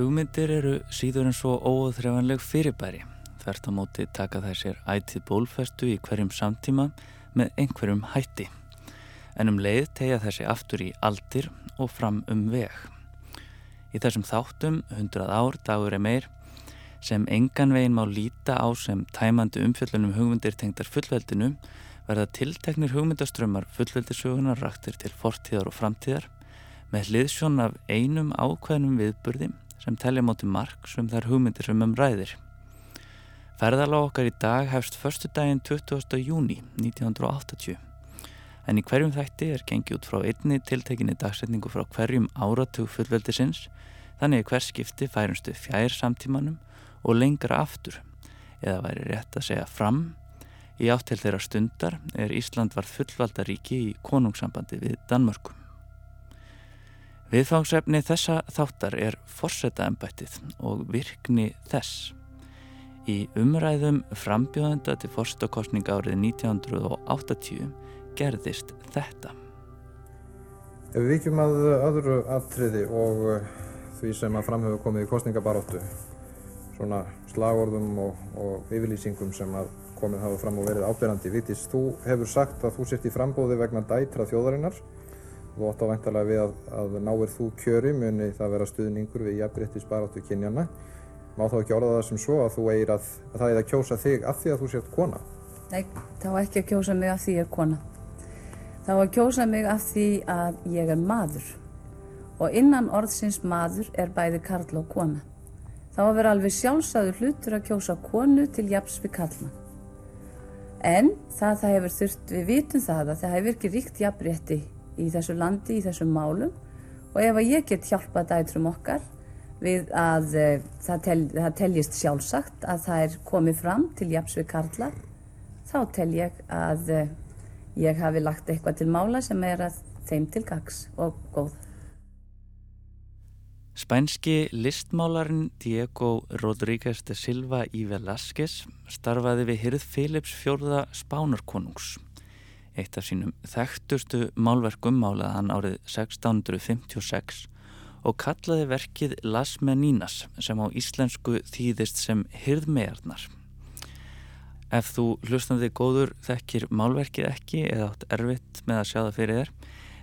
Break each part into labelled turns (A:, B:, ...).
A: Hugmyndir eru síður en svo óöðþrefanleg fyrirbæri. Þvert á móti taka þær sér ætið bólfestu í hverjum samtíma með einhverjum hætti. En um leið tegja þessi aftur í aldir og fram um veg. Í þessum þáttum, 100 ár, dagur er meir, sem engan veginn má líta á sem tæmandi umfjöllunum hugmyndir tengdar fullveldinu, verða tilteknir hugmyndaströmmar fullveldisögunar raktir til fortíðar og framtíðar með hliðsjón af einum ákveðnum viðburði sem telja móti mark sem þær hugmyndir sem um ræðir. Ferðala okkar í dag hefst förstu daginn 20. júni 1980 en í hverjum þætti er gengið út frá einni tiltekinni dagsetningu frá hverjum áratug fullveldisins þannig hver skipti færumstu fjær samtímanum og lengra aftur eða væri rétt að segja fram Í átt til þeirra stundar er Ísland varð fullvalda ríki í konungssambandi við Danmörkum. Viðfangsefni þessa þáttar er forsetaembættið og virkni þess. Í umræðum frambjóðenda til forsetakostninga árið 1980 gerðist þetta.
B: Ef við vikjum að öðru aftriði og eh, því sem að framhefur komið í kostningabaróttu, svona slagorðum og, og yfirlýsingum sem að komið hafa fram og verið ábyrjandi. Vittis, þú hefur sagt að þú sért í frambóði vegna dætra þjóðarinnar. Þú átt á væntalega við að, að náir þú kjöri muni það vera stuðningur við jafnbryttis baráttu kynjana. Má þá ekki orða það sem svo að þú eigir að, að það er að kjósa þig af því að þú sért kona?
C: Nei, þá ekki að kjósa mig af því ég er kona. Þá að kjósa mig af því að ég er maður. Og innan orðsins maður er bæði karl og kona. Þá að vera alveg sjálfsagður hlutur að kjósa konu til jafs við karlmann. En það, það hefur þurft, við vitum það að það hefur ekki ríkt jafnrétti í þessu landi, í þessum málum og ef að ég get hjálpað dætrum okkar við að uh, það, tel, það teljist sjálfsagt að það er komið fram til jafnsvið Karla, þá tel ég að uh, ég hafi lagt eitthvað til mála sem er að þeim til gags og góð.
A: Spænski listmálarinn Diego Rodríguez de Silva í Velázquez starfaði við hyrð Philips fjórða Spánarkonungs. Eitt af sínum þekktustu málverkum málaði hann árið 1656 og kallaði verkið Las Meninas sem á íslensku þýðist sem hyrðmegarnar. Ef þú hlustandi góður þekkir málverkið ekki eða átt erfitt með að sjá það fyrir þér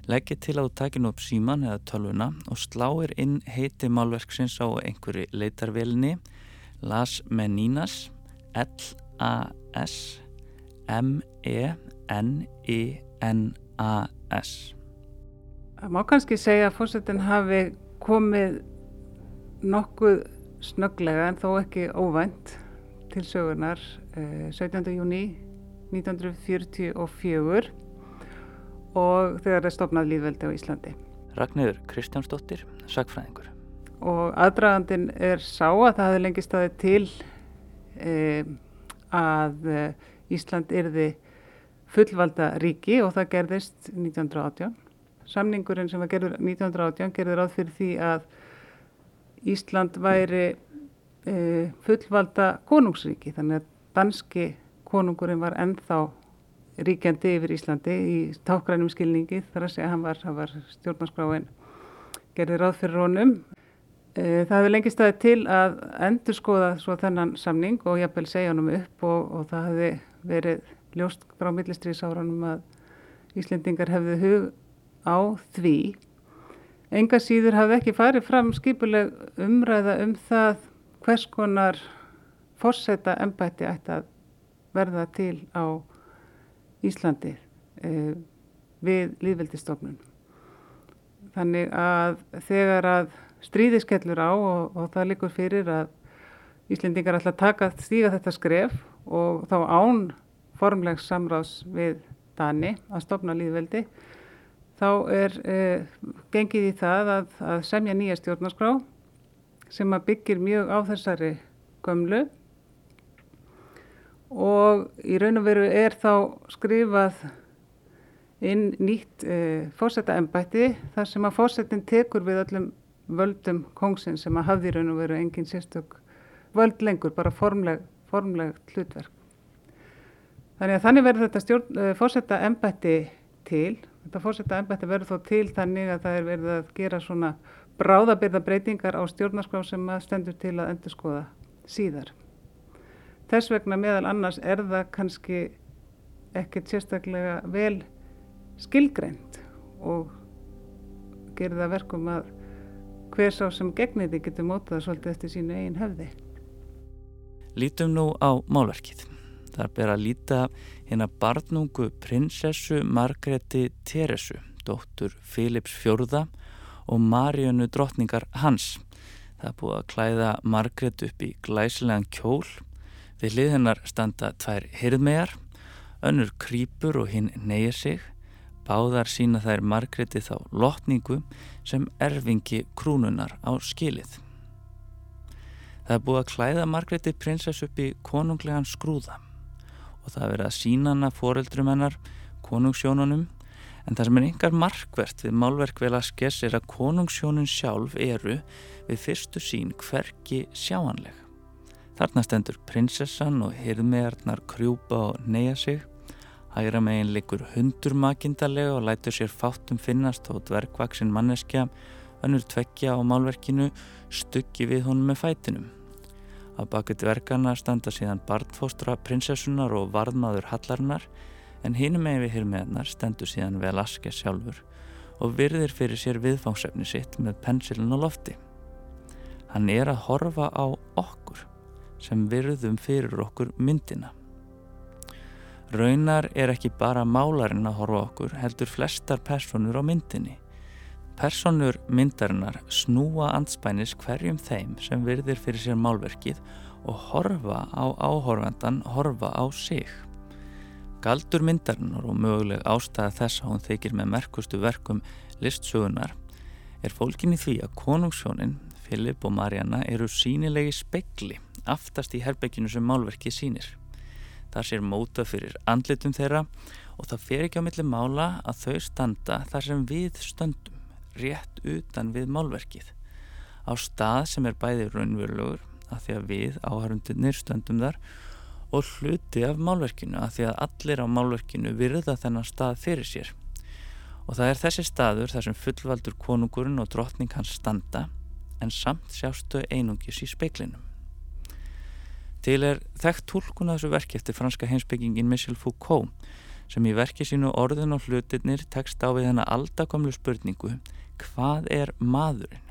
A: Leggið til að þú takinu upp síman eða tölvuna og sláir inn heiti málverksins á einhverju leitarvelni Las Meninas L-A-S M-E-N-I-N-A-S
D: Það má kannski segja að fórsetin hafi komið nokkuð snöglega en þó ekki óvænt til sögurnar 17. júni 1944 og þegar það er stopnað líðveldi á Íslandi.
A: Ragnhjör Kristjánsdóttir, sagfræðingur.
D: Og aðdragandin er sá að það hefði lengi staðið til e, að e, Ísland yrði fullvalda ríki og það gerðist 1918. Samningurinn sem var gerður 1918 gerður ráð fyrir því að Ísland væri e, fullvalda konungsríki þannig að danski konungurinn var ennþá ríkjandi yfir Íslandi í tákrænum skilningi þar að segja hann var, var stjórnarskráin gerði ráð fyrir honum. E, það hefði lengi staðið til að endur skoða svo þennan samning og jafnvel segja honum upp og, og það hefði verið ljóst frá millistriðsárunum að Íslendingar hefði hug á því. Enga síður hafði ekki farið fram skipuleg umræða um það hvers konar fórseta ennbætti ætti að verða til á Íslandi eh, við líðveldistofnun. Þannig að þegar að stríði skellur á og, og það likur fyrir að Íslendingar ætla að taka stíga þetta skref og þá án formlegs samráðs við Dani að stopna líðveldi þá er eh, gengið í það að, að semja nýja stjórnarskrá sem að byggir mjög á þessari gömlu og í raun og veru er þá skrifað inn nýtt e, fórsetta ennbætti þar sem að fórsetin tekur við öllum völdum kongsinn sem að hafði í raun og veru engin sérstök völd lengur, bara formleg, formleg hlutverk. Þannig að þannig verður þetta stjórn, e, fórsetta ennbætti til, þetta fórsetta ennbætti verður þó til þannig að það er verið að gera svona bráðabirða breytingar á stjórnarskrá sem stendur til að endur skoða síðar. Þess vegna meðal annars er það kannski ekkert sérstaklega vel skilgreint og gerir það verkum að hver sá sem gegnir því getur mótað svolítið eftir sínu eigin höfði.
A: Lítum nú á málverkið. Það er bara að líta hérna barnungu prinsessu Margreti Teresu, dóttur Filips Fjörða og Marjönu drottningar hans. Það er búið að klæða Margret upp í glæsilegan kjól. Við hlið hennar standa tvær hirðmegar, önnur krýpur og hinn neyir sig Báðar sína þær Margreti þá lotningu sem erfingi krúnunar á skilið. Það er búið að klæða Margreti prinsess upp í konunglegan skrúða og það er verið að sína hana foreldrum hennar, konungsjónunum en það sem er yngar markvert við málverk vel að skess er að konungsjónun sjálf eru við fyrstu sín hverki sjáanleg. Þarna stendur prinsessan og hirðmegarnar krjúpa og neyja sig Hægra megin likur hundur makindarlega og lætur sér fátum finnast og dvergvaksinn manneskja önnur tveggja á málverkinu stuggi við honum með fætinum. Á baku dvergana standa síðan barnfóstra prinsessunar og varðmaður hallarnar en hinum megin við hirmiðnar stendur síðan Velaske sjálfur og virðir fyrir sér viðfangsefni sitt með pensilin og lofti. Hann er að horfa á okkur sem virðum fyrir okkur myndina. Raunar er ekki bara málarinn að horfa okkur, heldur flestar personur á myndinni. Personur myndarinnar snúa anspænis hverjum þeim sem virðir fyrir sér málverkið og horfa á áhorfandan horfa á sig. Galdur myndarinnar og möguleg ástæða þess að hún þykir með merkustu verkum listsögunar er fólkin í því að konungssjónin, Filip og Marjana eru sínilegi spekli aftast í herbygginu sem málverkið sínir. Það sér móta fyrir andlitum þeirra og það fer ekki á milli mála að þau standa þar sem við stöndum, rétt utan við málverkið. Á stað sem er bæði raunverulegur að því að við áhærundunir stöndum þar og hluti af málverkinu að því að allir á málverkinu virða þennan stað fyrir sér. Og það er þessi staður þar sem fullvaldur konungurinn og drottning hans standa en samt sjástu einungis í speiklinum. Til er þekkt tólkun að þessu verki eftir franska heimsbyggingin Michel Foucault sem í verki sínu orðin og hlutirnir tekst á við hennar aldakomlu spurningu hvað er maðurinn?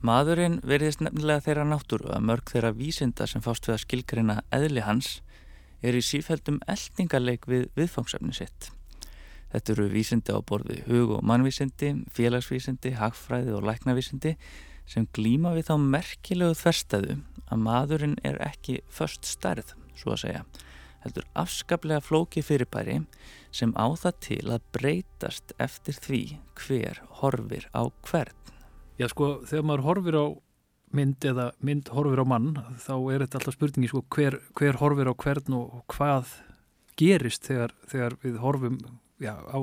A: Maðurinn verðist nefnilega þeirra náttúru að mörg þeirra vísinda sem fást við að skilgreina eðli hans er í sífældum eldningarleik við viðfangsefni sitt. Þetta eru vísindi á borði hug- og mannvísindi, félagsvísindi, hagfræði og læknavísindi sem glýma við þá merkilegu þverstaðu að maðurinn er ekki först stærð, svo að segja, heldur afskaplega flóki fyrirbæri sem á það til að breytast eftir því hver horfir á hvern.
E: Já sko, þegar maður horfir á mynd eða mynd horfir á mann, þá er þetta alltaf spurningi sko hver, hver horfir á hvern og hvað gerist þegar, þegar við horfum já, á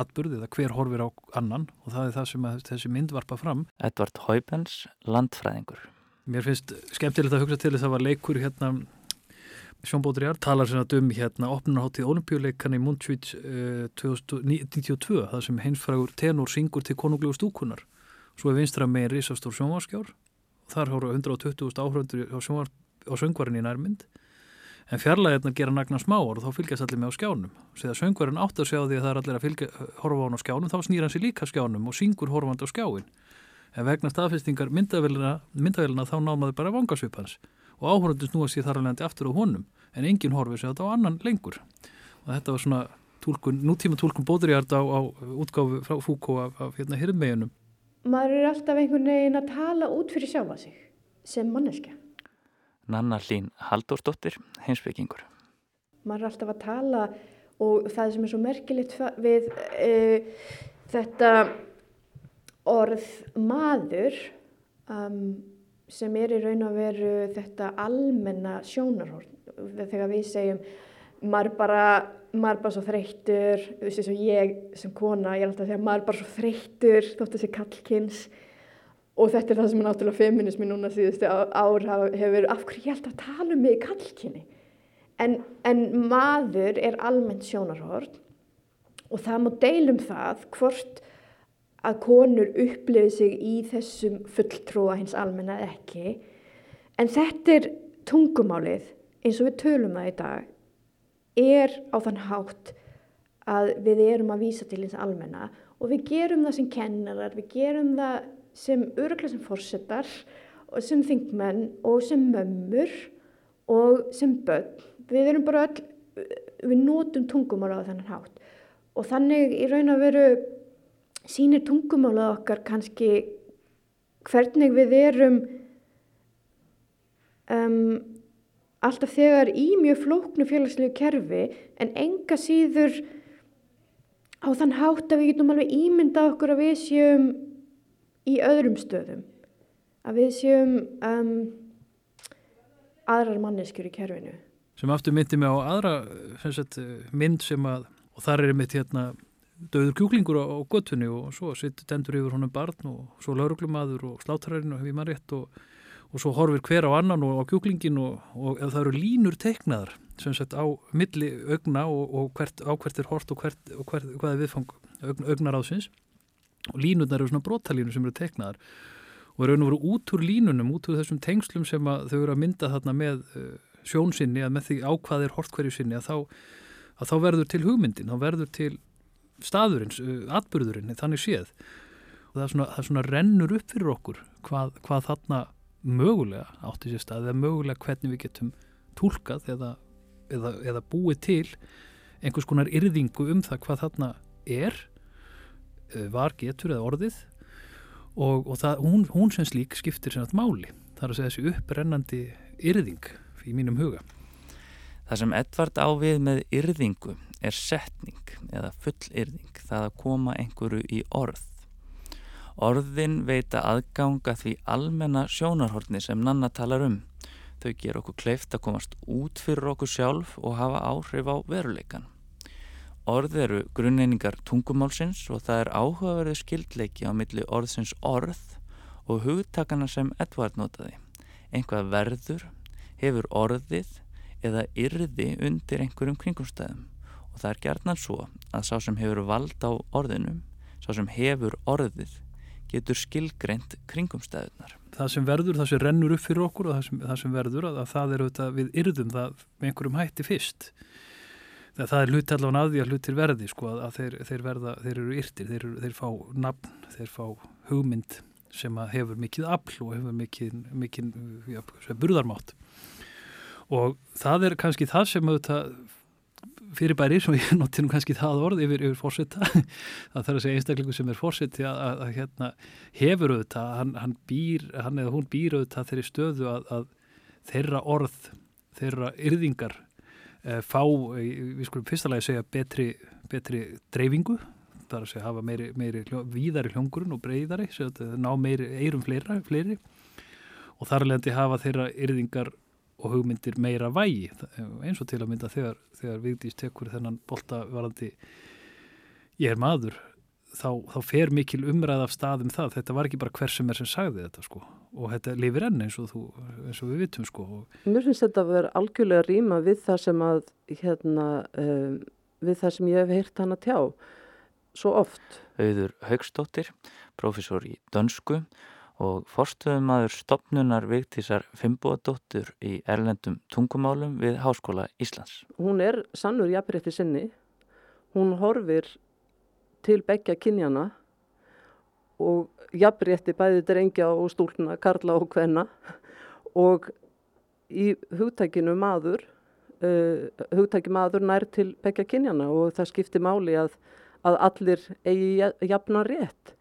E: atbyrðið að hver horfir á annan og það er það sem þessi mynd varpa fram.
A: Edvard Haupens, landfræðingur.
E: Mér finnst skemmtilegt að hugsa til þess að það var leikur hérna Sjón Bótriðar talar sem að dum hérna opnunarháttið olimpíuleikan í Mundsvíts uh, 2092 það sem heimsfrægur tenor syngur til konunglegu stúkunar svo er vinstra megin risastór sjónvarskjár þar hóru 120.000 áhröndur á, á söngvarinn í nærmynd. En fjarlæðirna gera nagna smáar og þá fylgjast allir með á skjánum. Sér að söngvarinn átt að sjá því að það er allir að fylgja, horfa á hann á skjánum þá snýr hann sér líka skjánum og syngur horfand á skjáin en vegna staðfestingar myndavélina þá námaður bara vangasvipans og áhörðundis nú að sé þar alveg aftur á honum en enginn horfið sér þetta á annan lengur. Og þetta var svona tólkun, nútíma tólkun bóðriðart á, á útgáfu frá Fúkó af, af hérna hirðmeginum
F: Maður er alltaf einhvern veginn að tala út fyrir sjálfa sig sem manneska
A: Nanna Hlín Halldórsdóttir, heimsbyggingur
F: Maður er alltaf að tala og það sem er svo merkilegt við e, þetta orð maður um, sem er í raun að veru þetta almenna sjónarhórn þegar við segjum maður bara, maður bara svo þreyttur þú veist eins og ég sem kona ég er alltaf að segja maður bara svo þreyttur þótt þessi kallkynns og þetta er það sem er náttúrulega feminismi núna síðustu ár hefur af hverju ég held að tala um mig í kallkynni en, en maður er almennt sjónarhórn og það má deilum það hvort að konur upplifi sig í þessum fulltrúa hins almenna ekki. En þetta er tungumálið eins og við tölum það í dag er á þann hátt að við erum að vísa til hins almenna og við gerum það sem kennarar, við gerum það sem öruglega sem fórsetar og sem þingmenn og sem mömmur og sem börn. Við erum bara öll, við nótum tungumála á þennan hátt og þannig í raun að veru sínir tungumálað okkar kannski hvernig við erum um, alltaf þegar í mjög flóknu félagslegu kerfi en enga síður á þann hátt að við getum alveg ímyndað okkur að við séum í öðrum stöðum. Að við séum um, aðrar manneskjur í kerfinu.
E: Sem aftur myndi mig á aðra sagt, mynd sem að og þar er mitt hérna döður kjúklingur á, á göttunni og svo sittur dendur yfir honum barn og svo lauruglumadur og sláttararinn og hefur maður rétt og, og svo horfir hver á annan og á kjúklingin og, og það eru línur teiknaðar sem sett á milli augna og, og hvert, á hvert er hort og, hvert, hvert, hvað er viðfang augn, augnar ásins og línurnar eru svona brotalínur sem eru teiknaðar og eru verið út úr línunum, út úr þessum tengslum sem þau eru að mynda þarna með uh, sjónsinni að með því á hvað er hort hverju sinni að þá, að þá verður til hugmyndin, þá verður til staðurinn, uh, atbyrðurinn, þannig séð. Það er svona, það er svona rennur upp fyrir okkur hvað, hvað þarna mögulega átti sér stað eða mögulega hvernig við getum tólkað eða, eða, eða búið til einhvers konar yrðingu um það hvað þarna er uh, var getur eða orðið. Og, og það, hún, hún sem slík skiptir sem þetta máli. Það er að segja þessi upprennandi yrðing í mínum huga.
A: Það sem Edvard ávið með yrðingu er setning eða full yrðing, það að koma einhverju í orð. Orðin veita aðganga því almenna sjónarhortni sem Nanna talar um. Þau ger okkur kleift að komast út fyrir okkur sjálf og hafa áhrif á veruleikan. Orð eru grunneiningar tungumálsins og það er áhugaverðu skildleiki á milli orðsins orð og hugtakana sem Edvard notaði. Einhvað verður, hefur orðið eða yrði undir einhverjum kringumstæðum og það er gerðnan svo að sá sem hefur vald á orðinum, sá sem hefur orðið, getur skilgreint kringumstæðunar.
E: Það sem verður, það sem rennur upp fyrir okkur og það sem, það sem verður, að, að það er auðvitað við yrðum það með einhverjum hætti fyrst. Það, það er hlut allavega að því að hlutir verði, sko, að þeir, þeir verða, þeir eru yrtir, þeir, þeir fá nafn, þeir fá hugmynd sem hefur mikið afl og hefur mikið, mikið ja, burðarmátt og það er kannski það sem auðvitað fyrirbæri sem ég notir nú kannski það orð yfir, yfir fórsetta það þarf að segja einstaklingu sem er fórseti að, að, að hérna, hefur auðvitað hann, hann, býr, hann eða hún býr auðvitað þeirri stöðu að, að þeirra orð þeirra yrðingar e, fá, e, við skulum fyrstulega segja betri, betri dreifingu það er að segja hafa meiri, meiri hljó, víðari hljóngurinn og breyðari ná meiri eirum fleira, fleiri. Og þar leðandi hafa þeirra yrðingar og hugmyndir meira vægi. Eins og til að mynda þegar, þegar Vigdís tekur þennan boltavarandi ég er maður þá, þá fer mikil umræð af staðum það. Þetta var ekki bara hver sem er sem sagði þetta sko. Og þetta lifir enn eins og, þú, eins og við vitum sko.
G: Mér finnst þetta að vera algjörlega ríma við það sem að hérna, um, við það sem ég hef heyrt hann að tjá svo oft.
A: Auður Haugstóttir, profesor í dönsku og forstöðumadur stopnunar Vigtísar Fimboadóttur í erlendum tungumálum við Háskóla Íslands.
G: Hún er sannur jafnrétti sinni, hún horfir til begja kynjana og jafnrétti bæði drengja og stúlna, karla og hvenna og í hugtækinu maður, uh, hugtæki maður nær til begja kynjana og það skiptir máli að, að allir eigi jafna rétt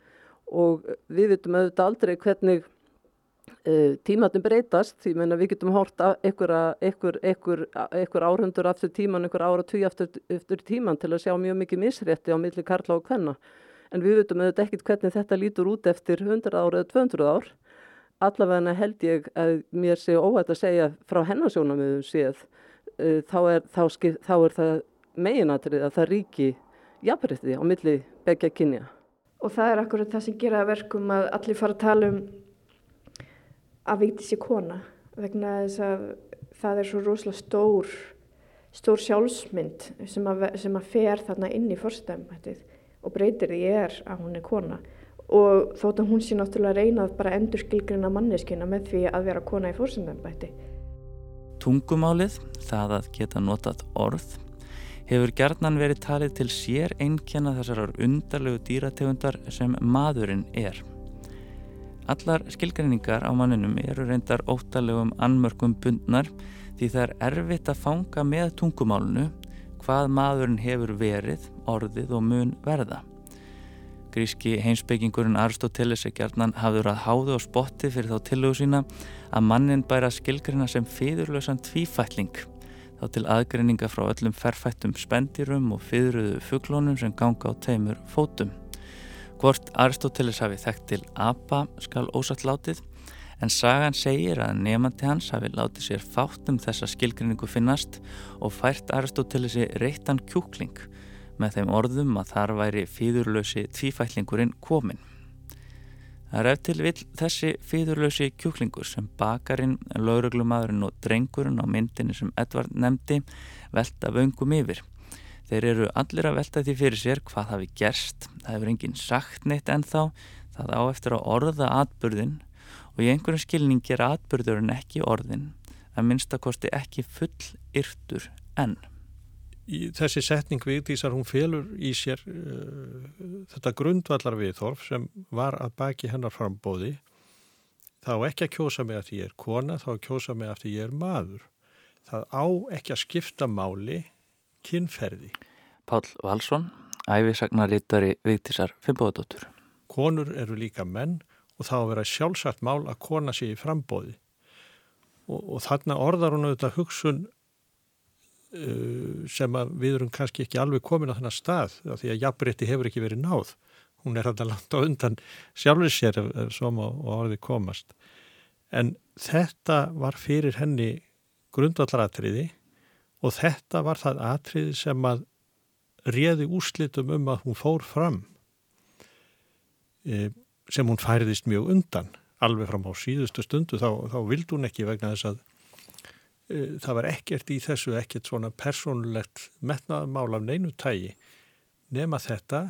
G: og við vitum auðvitað aldrei hvernig uh, tímatin breytast. Því menna við getum hort einhver árundur aftur tíman, einhver ára tví aftur, aftur tíman til að sjá mjög mikið misrétti á milli karla og hvenna en við vitum auðvitað ekkert hvernig þetta lítur út eftir 100 ára eða 200 ár. Allavega held ég að mér sé óhætt að segja frá hennarsjónamiðum séð uh, þá, er, þá, skip, þá er það meginatrið að það ríki jafnrétti á milli begja kynja
F: og það er akkurat það sem gera verkum að allir fara að tala um að vikti sér kona vegna þess að það er svo rosalega stór stór sjálfsmynd sem að, sem að fer þarna inn í fórstæðum og breytir því er að hún er kona og þótt að hún sé náttúrulega reynað bara endur skilgrina manneskina með því að vera kona í fórsendambætti.
A: Tungumálið, það að geta notað orð, hefur gerðnan verið talið til sér einkjana þessar undarlegu dýrategundar sem maðurinn er. Allar skilgreiningar á manninum eru reyndar óttalegum anmörkum bundnar því það er erfitt að fanga með tungumálunu hvað maðurinn hefur verið, orðið og mun verða. Gríski heimsbyggingurinn Aristoteles er gerðnan hafður að háðu á spotti fyrir þá tillögu sína að mannin bæra skilgrina sem fýðurlösan tvífætling þá til aðgreininga frá öllum ferfættum spendirum og fýðruðu fugglónum sem ganga á teimur fótum. Hvort Aristoteles hafi þekkt til apa skal ósatt látið en sagan segir að nefandi hans hafi látið sér fátt um þessa skilgrinningu finnast og fært Aristotelesi reittan kjúkling með þeim orðum að þar væri fýðurlösi tvífællingurinn komin. Það er eftir vill þessi fýðurlösi kjúklingur sem bakarinn, lauruglumadurinn og drengurinn á myndinni sem Edvard nefndi velta vöngum yfir. Þeir eru allir að velta því fyrir sér hvað hafi gerst, það hefur enginn sagt neitt ennþá, það á eftir að orða atbyrðin og í einhverjum skilning gera atbyrðurinn ekki orðin, að minnstakosti ekki full yrtur enn
H: í þessi setning viðdísar hún félur í sér uh, þetta grundvallar viðþorf sem var að baki hennar frambóði þá ekki að kjósa mig að því ég er kona þá að kjósa mig að því ég er maður. Það á ekki að skipta máli kynferði.
A: Pál Valsson, æfisagnarítari viðdísar Fimboðadóttur
H: Konur eru líka menn og þá að vera sjálfsagt mál að kona sé í frambóði og, og þarna orðar hún auðvitað hugsun sem við erum kannski ekki alveg komin á þennan stað því að jafnbrytti hefur ekki verið náð. Hún er alltaf langt á undan sjálfur sér som á orði komast. En þetta var fyrir henni grundvallaratriði og þetta var það atriði sem að réði úslitum um að hún fór fram e, sem hún færðist mjög undan. Alveg fram á síðustu stundu þá, þá vildi hún ekki vegna þess að það var ekkert í þessu, ekkert svona persónulegt metnaðmál af neinu tægi nema þetta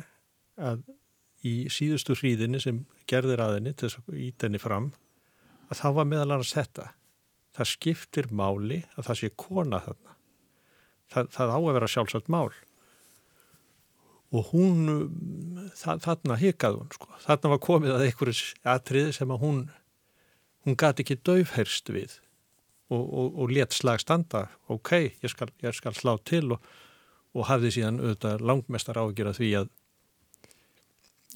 H: að í síðustu hríðinni sem gerðir aðinni til þess að íta henni fram að það var meðal annars þetta. Það skiptir máli að það sé kona þarna. Það, það á að vera sjálfsagt mál. Og hún það, þarna hikaði hún sko. þarna var komið að einhverjus atriði sem að hún hún gati ekki döfherst við og, og, og let slag standa. Ok, ég skal, ég skal slá til og, og hafði síðan auðvitað langmestar ágjör að því að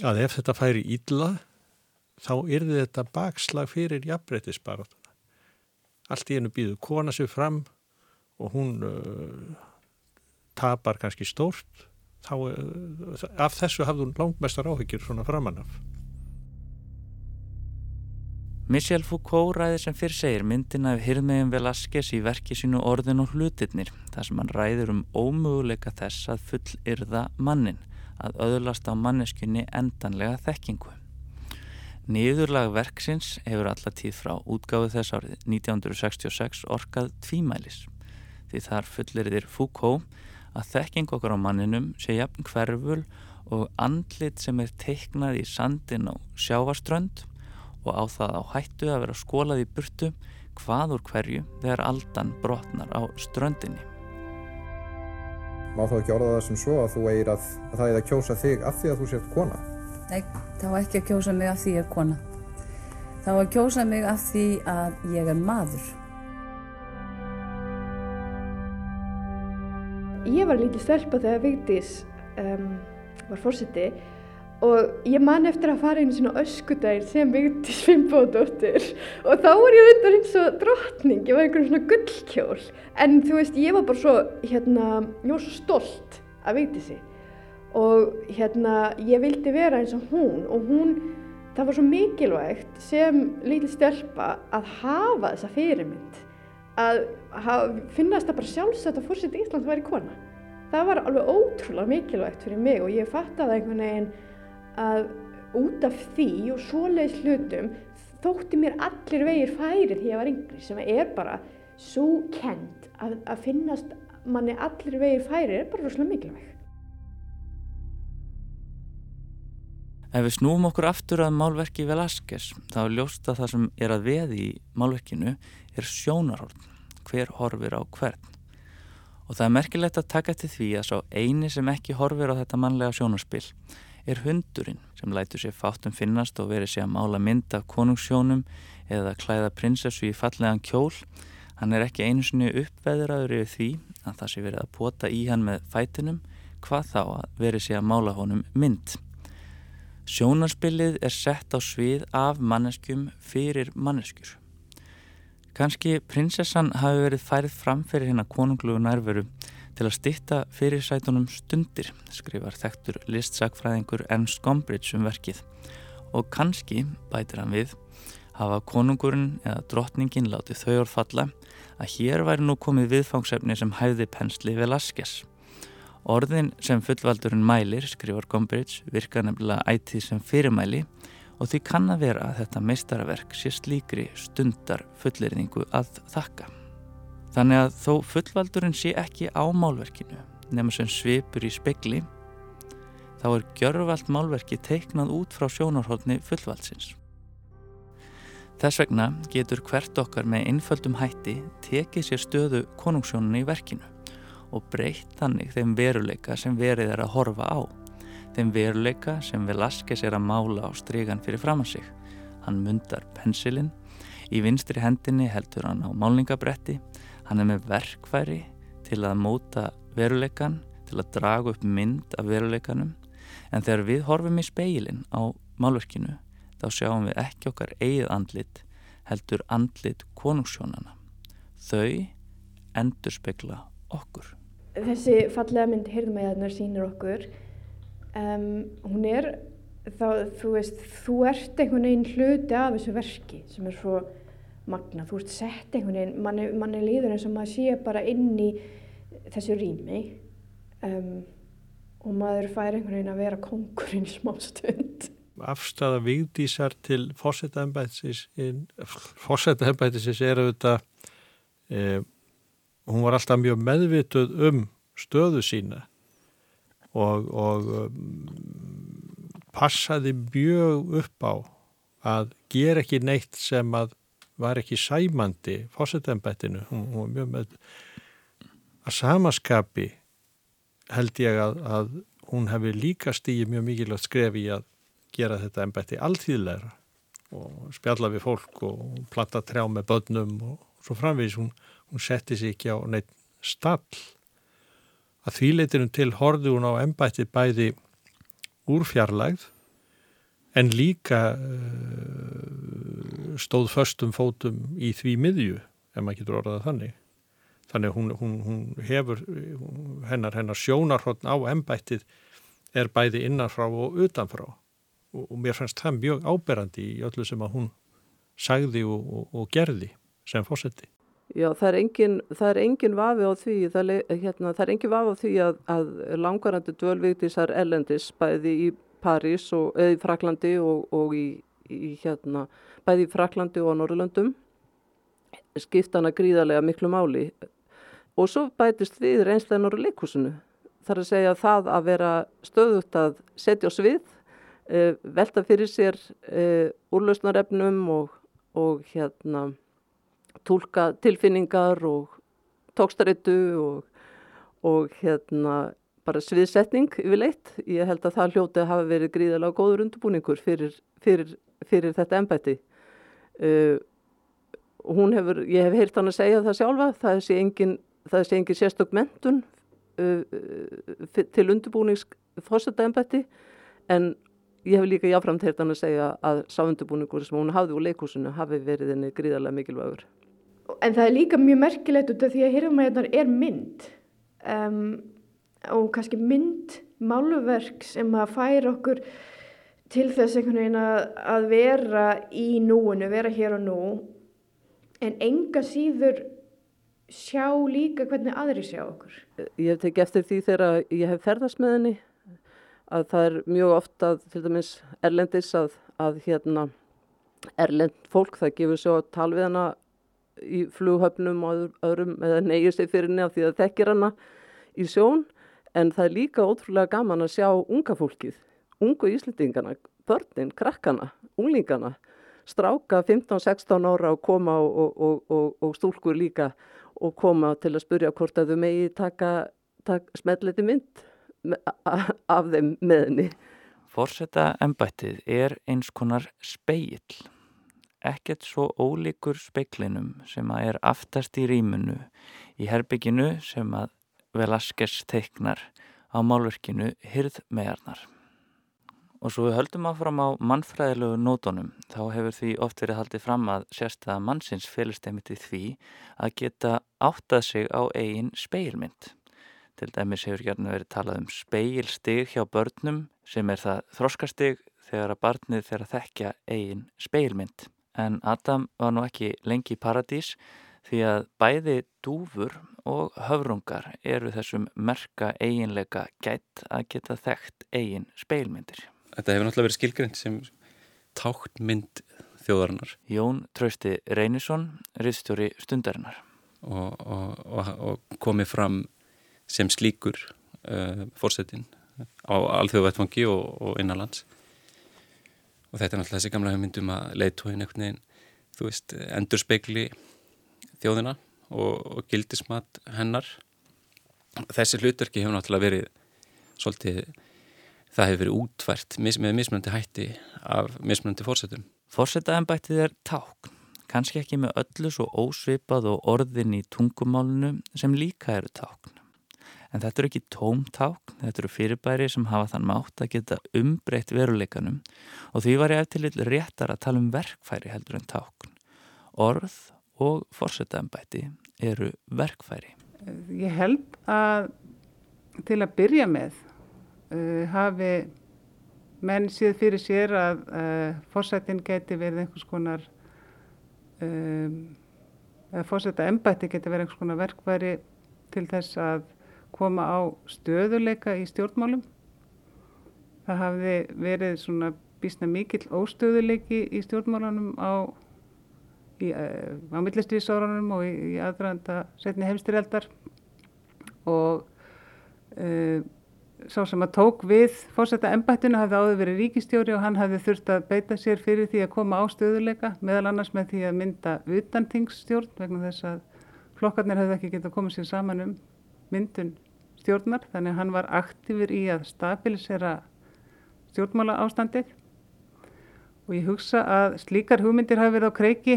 H: að ef þetta færi ílla þá yrði þetta bakslag fyrir jafnbreytisbaráttuna allt í einu býðu kona sér fram og hún uh, tapar kannski stórt. Þá, uh, af þessu hafði hún langmestar áhyggjur svona framannaf
A: Michel Foucault ræðir sem fyrr segir myndina af Hirmeðin Velasquez í verki sínu orðin og hlutirnir þar sem hann ræðir um ómöguleika þess að full yrða mannin að öðlast á manneskunni endanlega þekkingu. Niðurlag verksins hefur alltaf tíð frá útgáðu þess árið 1966 orkað tvímælis því þar fullir þér Foucault að þekking okkar á manninum sé jafn hverful og andlit sem er teiknað í sandin á sjávaströnd og á það á hættu að vera skólað í burtu hvað úr hverju þegar aldan brotnar á ströndinni.
B: Má þá ekki orða það sem svo að þú eigir að, að það er að kjósa þig af því að þú sért kona?
C: Nei, þá ekki að kjósa mig af því ég er kona. Þá að kjósa mig af því að ég er maður.
F: Ég var lítið stelpa þegar Vigdís um, var fórsiti og ég man eftir að fara í svona öskudagir sem Vigdís Finnbóðdóttir og þá var ég undan eins og drottning, ég var einhvern svona gullkjól. En þú veist ég var bara svo hérna, ég var svo stolt af Vigdísi. Og hérna ég vildi vera eins og hún. Og hún, það var svo mikilvægt sem lítil stelpa að hafa þessa fyrirmynd. Að hafa, finnast það bara sjálfsagt að fórsett Ísland væri kona. Það var alveg ótrúlega mikilvægt fyrir mig og ég fattaði einhvern veginn að út af því og svoleiðis hlutum þótti mér allir vegir færi því að ég var yngri sem er bara svo kent að, að finnast manni allir vegir færi er bara rosalega mikilvæg.
A: Ef við snúum okkur aftur að málverki Velasquez þá er ljóst að það sem er að veði í málverkinu er sjónarhorn, hver horfir á hvern. Og það er merkilegt að taka til því að sá eini sem ekki horfir á þetta mannlega sjónarspill er hundurinn sem lætur sér fátum finnast og verið sér að mála mynd af konungssjónum eða klæða prinsessu í fallegan kjól. Hann er ekki einu sinni uppveðraður yfir því að það sé verið að pota í hann með fætinum hvað þá að verið sér að mála honum mynd. Sjónarspillið er sett á svið af manneskjum fyrir manneskjur. Kanski prinsessan hafi verið færið fram fyrir hérna konunglugu nærveru til að stitta fyrir sætunum stundir, skrifar þektur listsakfræðingur Ernst Gombrich um verkið. Og kannski, bætir hann við, hafa konungurinn eða drottningin látið þau orð falla að hér væri nú komið viðfangsefni sem hæfði pensli Velasquez. Orðin sem fullvaldurinn mælir, skrifar Gombrich, virka nefnilega ætið sem fyrirmæli og því kann að vera að þetta meistaraverk sé slíkri stundar fullirningu að þakka. Þannig að þó fullvaldurinn sé ekki á málverkinu nema sem svipur í spekli, þá er gjörvalt málverki teiknað út frá sjónarhóllni fullvaldsins. Þess vegna getur hvert okkar með einföldum hætti tekið sér stöðu konungsjónunni í verkinu og breytt þannig þeim veruleika sem verið er að horfa á. Þeim veruleika sem Velasquez er að mála á strygan fyrir fram að sig. Hann mundar pensilinn, í vinstri hendinni heldur hann á málningabretti, hann er með verkfæri til að móta veruleikan, til að draga upp mynd af veruleikanum, en þegar við horfum í speilin á málverkinu, þá sjáum við ekki okkar eigið andlit, heldur andlit konungsjónana. Þau endur spekla okkur
F: þessi fallega mynd heyrðumæðarnar sínir okkur um, hún er þá, þú veist, þú ert einhvern veginn hluti af þessu verki sem er svo magna, þú ert sett einhvern veginn, manni, manni líður eins og maður sé bara inn í þessu rými um, og maður fær einhvern veginn að vera kongurinn smá stund.
H: Afstæða vigdísar til fórsetaðanbætisins er auðvitað e, hún var alltaf mjög meðvituð um stöðu sína og, og um, passaði mjög upp á að gera ekki neitt sem að var ekki sæmandi með að samaskapi held ég að, að hún hefði líka stíði mjög mikilvægt skref í að gera þetta embetti alltíðleira og spjalla við fólk og platta trjá með börnum og svo framvís hún hún setti sér ekki á neitt stall. Að þvíleitinum til horði hún á ennbætti bæði úr fjarlægð en líka uh, stóð förstum fótum í því miðju, ef maður getur orðað þannig. Þannig hún, hún, hún hefur, hennar, hennar sjónarhóttn á ennbættið er bæði innanfrá og utanfrá og, og mér fannst það mjög áberandi í öllu sem að hún sagði og, og, og gerði sem fósetti.
G: Já, það er engin, það er engin vafi á því, það, hérna, það er engin vafi á því að, að langarandi dvölvíktísar ellendis bæði í París og, eða í Fraklandi og, og í, í hérna, bæði í Fraklandi og á Norrlöndum skiptana gríðarlega miklu máli og svo bætist við reynsleginur og leikúsinu. Það er að segja það að vera stöðut að setja á svið, e, velta fyrir sér e, úrlausnarefnum og, og hérna tólka tilfinningar og tókstarittu og, og hérna bara sviðsetning yfirleitt. Ég held að það hljóti að hafa verið gríðalega góður undurbúningur fyrir, fyrir, fyrir þetta ennbætti. Uh, hefur, ég hef heyrt hann að segja það sjálfa, það sé engin, engin sérstök mentun uh, til undurbúnings fórsetta ennbætti en ég hef líka jáframt heyrt hann að segja að sá undurbúningur sem hún hafði úr leikúsinu hafi verið henni gríðalega mikilvægur
F: en það er líka mjög merkilegt út af því að hirðumæðunar er mynd um, og kannski mynd málverk sem að færa okkur til þess einhvern veginn að, að vera í núinu, vera hér og nú en enga síður sjá líka hvernig aðri sjá okkur.
G: Ég hef tekið eftir því þegar ég hef ferðast með henni að það er mjög ofta til dæmis erlendis að, að hérna erlend fólk það gefur svo að tala við hana í flughöfnum og öðrum eða neyjur sig fyrir henni af því að þekkir hana í sjón en það er líka ótrúlega gaman að sjá unga fólkið, ungu íslitingana börnin, krakkana, unglingana stráka 15-16 ára og koma og, og, og, og stúlkur líka og koma til að spurja hvort að þau megi taka, taka smelliti mynd af þeim meðni.
A: Forsetta embættið er eins konar speill. Ekkert svo ólíkur speiklinum sem að er aftast í rýmunu í herbygginu sem að Velasquez teiknar á málverkinu Hyrð megarnar. Og svo við höldum áfram á mannfræðilegu nótonum þá hefur því oft verið haldið fram að sérstæða mannsins í því að geta áttað sig á eigin speilmynd. Til dæmis hefur gerna verið talað um speilstig hjá börnum sem er það þroskastig þegar að barnið að þekkja eigin speilmynd. En Adam var nú ekki lengi í paradís því að bæði dúfur og höfrungar eru þessum merka eiginleika gætt að geta þekkt eigin speilmyndir.
I: Þetta hefur náttúrulega verið skilgrind sem táknmynd þjóðarinnar.
A: Jón Trausti Reynisson, riðstjóri Stundarinnar.
I: Og, og, og, og komið fram sem slíkur uh, fórsetin á alþjóðvættfangi og innanlands. Og þetta er náttúrulega þessi gamla hugmyndum að leiðtóin einhvern veginn, þú veist, endur speikli þjóðina og gildismat hennar. Þessi hlutverki hefur náttúrulega verið svolítið það hefur verið útvært með mismunandi hætti af mismunandi fórsetum.
A: Fórsetaðanbættið er tákn, kannski ekki með öllu svo ósvipað og orðin í tungumálunu sem líka eru tákn. En þetta eru ekki tómtákn, þetta eru fyrirbæri sem hafa þann mátt að geta umbreytt veruleikanum og því var ég eftir lill réttar að tala um verkfæri heldur en tákn. Orð og fórsetaðanbætti eru verkfæri.
D: Ég held að til að byrja með uh, hafi menn síð fyrir sér að uh, fórsættin geti verið einhvers konar um, eða fórsætta embætti geti verið einhvers konar verkværi til þess að koma á stöðuleika í stjórnmálum. Það hafði verið svona bísna mikill óstöðuleiki í stjórnmálunum á, á millistuðsárunum og í, í aðdraðanda setni hefstyrjaldar og uh, sá sem að tók við fórsetta embættinu hafði áður verið ríkistjóri og hann hafði þurft að beita sér fyrir því að koma á stöðuleika meðal annars með því að mynda utantingsstjórn vegna þess að flokkarnir hafði ekki getað komið sér saman um myndun stjórnar. Þannig að hann var aktífur í að stabilisera stjórnmála ástandið og ég hugsa að slíkar hugmyndir hafi verið á kreiki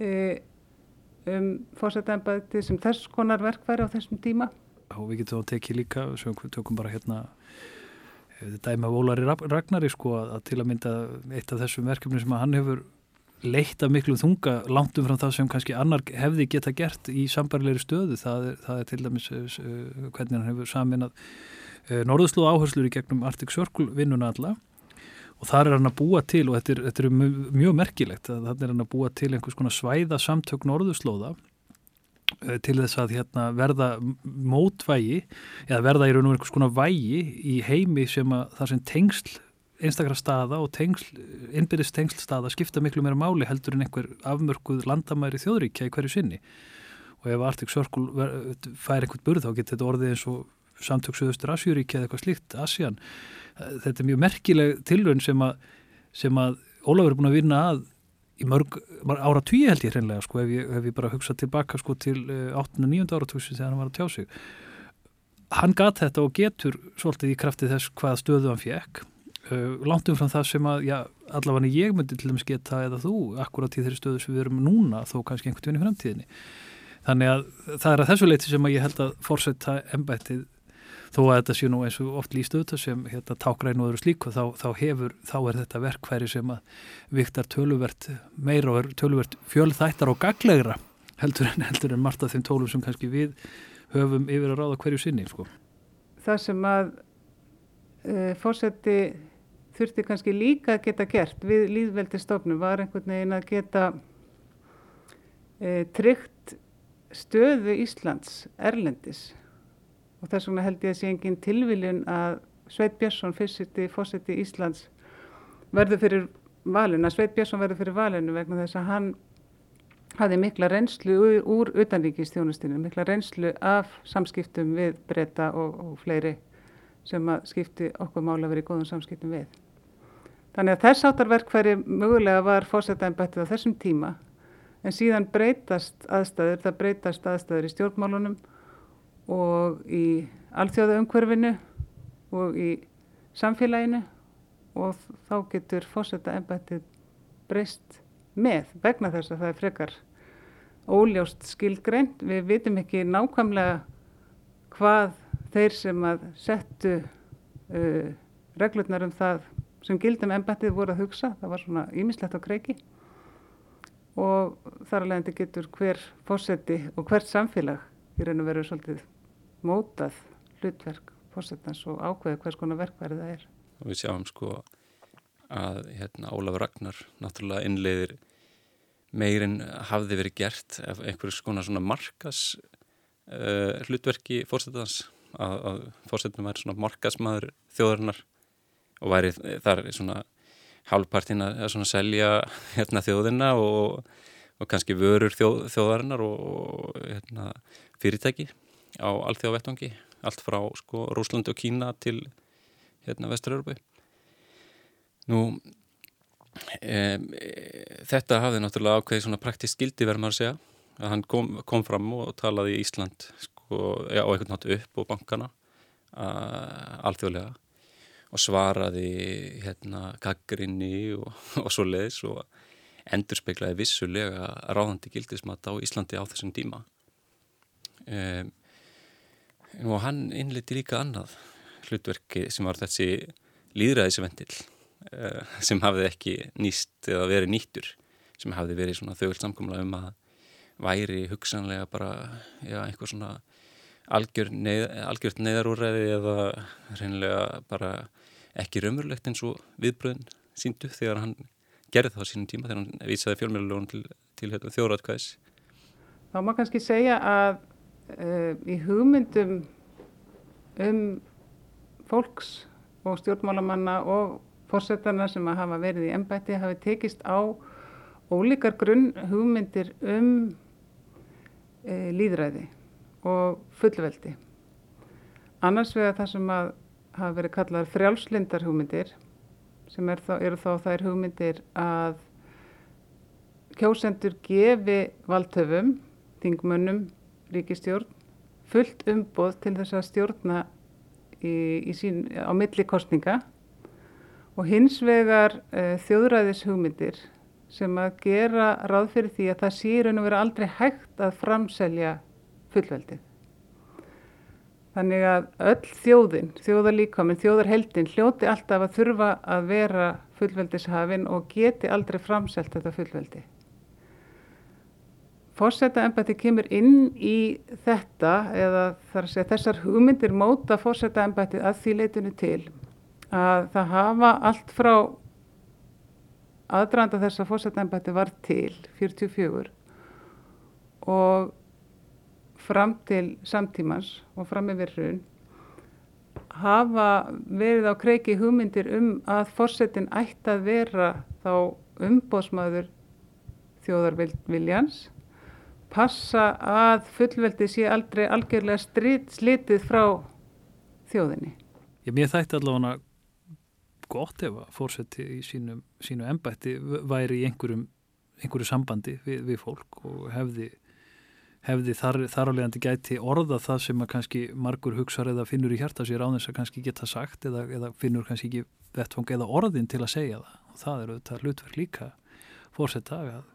D: um fórsetta embætti sem þess konar verkværi á þessum tíma.
E: Og við getum þá tekið líka sem við tökum bara hérna eh, dæma Ólari Ragnari sko að til að mynda eitt af þessum verkefni sem hann hefur leitt af miklu þunga langt um frá það sem kannski annar hefði geta gert í sambarleiri stöðu það er, það er til dæmis uh, hvernig hann hefur samin að norðuslóð áherslur í gegnum Arctic Circle vinnuna alla og þar er hann að búa til og þetta er, þetta er mjög merkilegt að þannig er hann að búa til einhvers konar svæða samtök norðuslóða Eh, til þess að hérna, verða mótvægi eða verða í raun og einhvers konar vægi í heimi sem að það sem tengsl einstakra staða og tengsl, innbyrðist tengsl staða skipta miklu meira máli heldur en einhver afmörkuð landamæri þjóðríkja í hverju sinni. Og ef Arctic Circle fær einhvern burð þá getur þetta orðið eins og samtöksuðustur Asjuríkja eða eitthvað slíkt, Asjan þetta er mjög merkileg tilraun sem að, sem að Ólafur er búin að vinna að í mörg, ára tíu held ég hreinlega sko ef ég, ef ég bara hugsa tilbaka sko til 8. og 9. ára túsi þegar hann var að tjá sig hann gat þetta og getur svolítið í krafti þess hvað stöðu hann fjekk uh, langt umfram það sem að já, allavega ég myndi til dæmis geta eða þú akkurat í þeirri stöðu sem við erum núna þó kannski einhvern veginn í framtíðinni þannig að það er að þessu leiti sem að ég held að fórsetta embættið þó að þetta sé nú eins og oft líst auðvitað sem hérna, tákræn og öðru slíku þá, þá, hefur, þá er þetta verkfæri sem að viktar töluvert meira og er töluvert fjölþættar og gaglegra heldur en, heldur en margt af þeim tólum sem kannski við höfum yfir að ráða hverju sinni sko.
D: Það sem að e, fórseti þurfti kannski líka að geta gert við líðveldistofnum var einhvern veginn að geta e, tryggt stöðu Íslands erlendis og þess vegna held ég að sé engin tilviljun að Sveit Björnsson fyrstiti fórseti Íslands verður fyrir valinu, að Sveit Björnsson verður fyrir valinu vegna þess að hann hafði mikla reynslu úr, utanríkistjónustinu, mikla reynslu af samskiptum við breyta og, og fleiri sem að skipti okkur mála verið góðum samskiptum við. Þannig að þess áttar verkfæri mögulega var fórsetaembættið á þessum tíma en síðan breytast aðstæður, það breytast aðstæður í stjórnmálunum og í alþjóða umhverfinu og í samfélaginu og þá getur fórsetaembættið breyst með vegna þess að það er frekar óljóst skilgreint. Við vitum ekki nákvæmlega hvað þeir sem að settu uh, reglurnar um það sem gildum ennbættið voru að hugsa, það var svona ímislegt á kreiki og þar alveg endur getur hver fósetti og hvert samfélag í raun og veru svolítið mótað hlutverk fósettans og ákveði hvers konar verkværi það er.
I: Og við sjáum sko að hérna, Ólaf Ragnar náttúrulega innleiðir meirinn hafði verið gert ef einhverjum skonar svona markas uh, hlutverki fórsetans að, að fórsetunum væri svona markasmaður þjóðarinnar og væri þar svona hálfpartin að svona selja hérna, þjóðina og, og kannski vörur þjóð, þjóðarinnar og hérna, fyrirtæki á allþjóðvettangi, allt frá sko, Rúslandi og Kína til hérna, Vestur-Európa. Nú, e, þetta hafði náttúrulega ákveði svona praktísk skildi verður maður að segja, að hann kom, kom fram og talaði í Ísland sko, ja, á einhvern nátt upp og bankana alþjóðlega. Og svaraði hérna gaggrinni og, og svo leiðis og endur speiklaði vissulega ráðandi gildismat á Íslandi á þessum díma um, og hann innliti líka annað hlutverki sem var þessi líðræðisvendil uh, sem hafði ekki nýst eða verið nýttur sem hafði verið svona þauðvilt samkomla um að væri hugsanlega bara já, einhver svona algjör neð, algjört neðarúræði eða reynilega bara ekki raunverulegt eins og viðbröðin síndu þegar hann gerði það á sínum tíma þegar hann vísaði fjölmjölulegun til, til þjóratkvæðis.
D: Þá má kannski segja að uh, í hugmyndum um fólks og stjórnmálamanna og fórsettarna sem að hafa verið í ennbætti hafi tekist á ólíkar grunn hugmyndir um uh, líðræði og fullveldi. Annars vegar það sem að hafa verið kallað frjálslindar hugmyndir sem er þá, eru þá þær hugmyndir að kjósendur gefi valdhöfum, þingmönnum, ríkistjórn fullt umboð til þess að stjórna í, í sín, á milli kostninga og hins vegar e, þjóðræðis hugmyndir sem að gera ráð fyrir því að það sé raun og vera aldrei hægt að framselja fullveldið. Þannig að öll þjóðin, þjóðarlíkaminn, þjóðarheldin hljóti alltaf að þurfa að vera fullveldishafinn og geti aldrei framselt þetta fullveldi. Fórseta ennbætti kemur inn í þetta eða segja þessar hugmyndir móta fórseta ennbætti að því leitinu til að það hafa allt frá aðdraðanda þess að fórseta ennbætti var til 44 og fram til samtímans og fram yfir hrun hafa verið á kreiki hugmyndir um að fórsetin ætti að vera þá umbóðsmaður þjóðarviljans passa að fullveldi sé aldrei algjörlega strit, slitið frá þjóðinni.
E: Ég mér þætti allavega gott ef að fórseti í sínu, sínu embætti væri í einhverjum, einhverju sambandi við, við fólk og hefði hefði þar, þar álegandi gæti orða það sem að kannski margur hugsar eða finnur í hjarta sér á þess að kannski geta sagt eða, eða finnur kannski ekki vettfang eða orðin til að segja það og það eru þetta hlutverk líka fórsetta að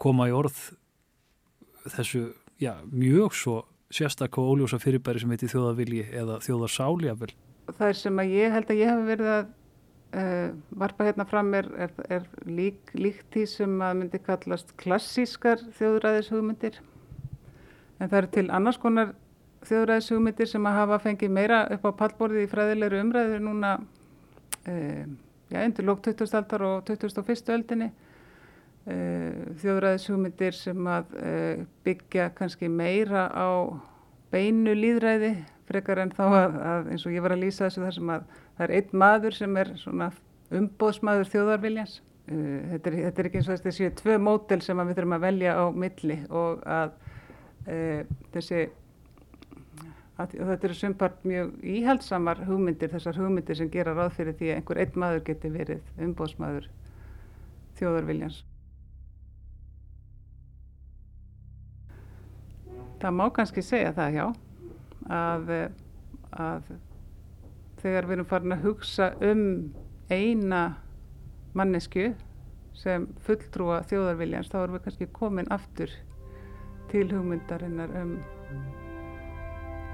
E: koma í orð þessu já, mjög svo sérstakka og óljósa fyrirbæri sem heiti þjóðavilji eða þjóðarsáljafil.
D: Það er sem að ég held að ég hef verið að uh, varpa hérna fram er, er, er lík, líkt því sem að myndi kallast klassískar þjóðræðishugmyndir En það eru til annars konar þjóðræðishugmyndir sem að hafa fengið meira upp á pallborði í fræðilegri umræður núna e, já, undir lók 20. aldar og 21. öldinni. E, þjóðræðishugmyndir sem að e, byggja kannski meira á beinu líðræði frekar en þá að, að eins og ég var að lýsa þessu þar sem að það er einn maður sem er svona umbóðsmaður þjóðarviljans. Þetta er, þetta er ekki eins og þessi tvö mótel sem við þurfum að velja á milli og að e, þessi Að, og þetta eru sumpart mjög íhaldsamar hugmyndir, þessar hugmyndir sem gera ráð fyrir því að einhver einn maður geti verið umbóðsmaður þjóðarviljans. Það má kannski segja það, já, að, að þegar við erum farin að hugsa um eina mannesku sem fulltrúa þjóðarviljans, þá erum við kannski komin aftur til hugmyndarinnar um